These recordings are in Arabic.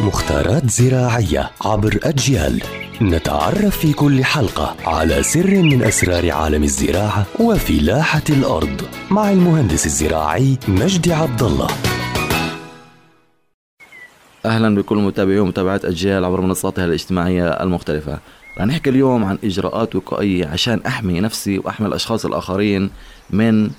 مختارات زراعية عبر أجيال. نتعرف في كل حلقة على سر من أسرار عالم الزراعة وفلاحة الأرض مع المهندس الزراعي مجدي عبد الله أهلا بكل متابعي ومتابعات أجيال عبر منصاتها الاجتماعية المختلفة. رح نحكي اليوم عن إجراءات وقائية عشان أحمي نفسي وأحمي الأشخاص الآخرين من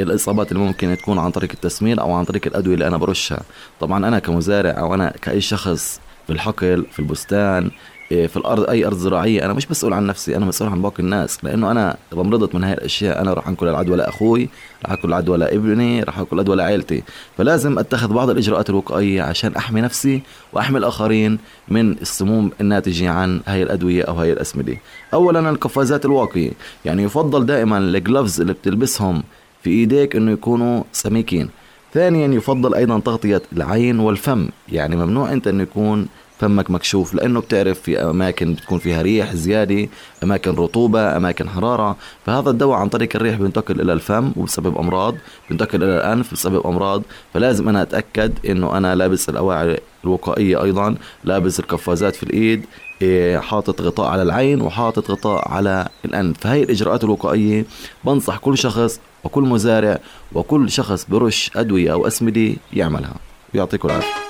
الإصابات اللي ممكن تكون عن طريق التسمين أو عن طريق الأدوية اللي أنا برشها. طبعا أنا كمزارع أو أنا كأي شخص في الحقل في البستان إيه، في الأرض أي أرض زراعية أنا مش مسؤول عن نفسي أنا مسؤول عن باقي الناس لأنه أنا إذا مرضت من هاي الأشياء أنا راح أنقل العدوى لاخوي راح أنقل العدوى لابني راح أنقل العدوى لعائلتي فلازم أتخذ بعض الإجراءات الوقائية عشان أحمي نفسي وأحمي الآخرين من السموم الناتجة عن هاي الأدوية أو هاي الأسمدة. اولا القفازات الواقية يعني يفضل دائما الجلوفز اللي بتلبسهم في إيديك إنه يكونوا سميكين. ثانيا يفضل أيضا تغطية العين والفم. يعني ممنوع أنت إنه يكون فمك مكشوف لأنه بتعرف في أماكن بتكون فيها ريح زيادة أماكن رطوبة أماكن حرارة. فهذا الدواء عن طريق الريح بينتقل إلى الفم وبسبب أمراض بينتقل إلى الأنف بسبب أمراض. فلازم أنا أتأكد إنه أنا لابس الأواعي الوقائية أيضا لابس القفازات في الإيد حاطط غطاء على العين وحاطط غطاء على الأنف. فهي الإجراءات الوقائية بنصح كل شخص وكل مزارع وكل شخص برش أدوية أو أسمدة يعملها. يعطيكم العافية.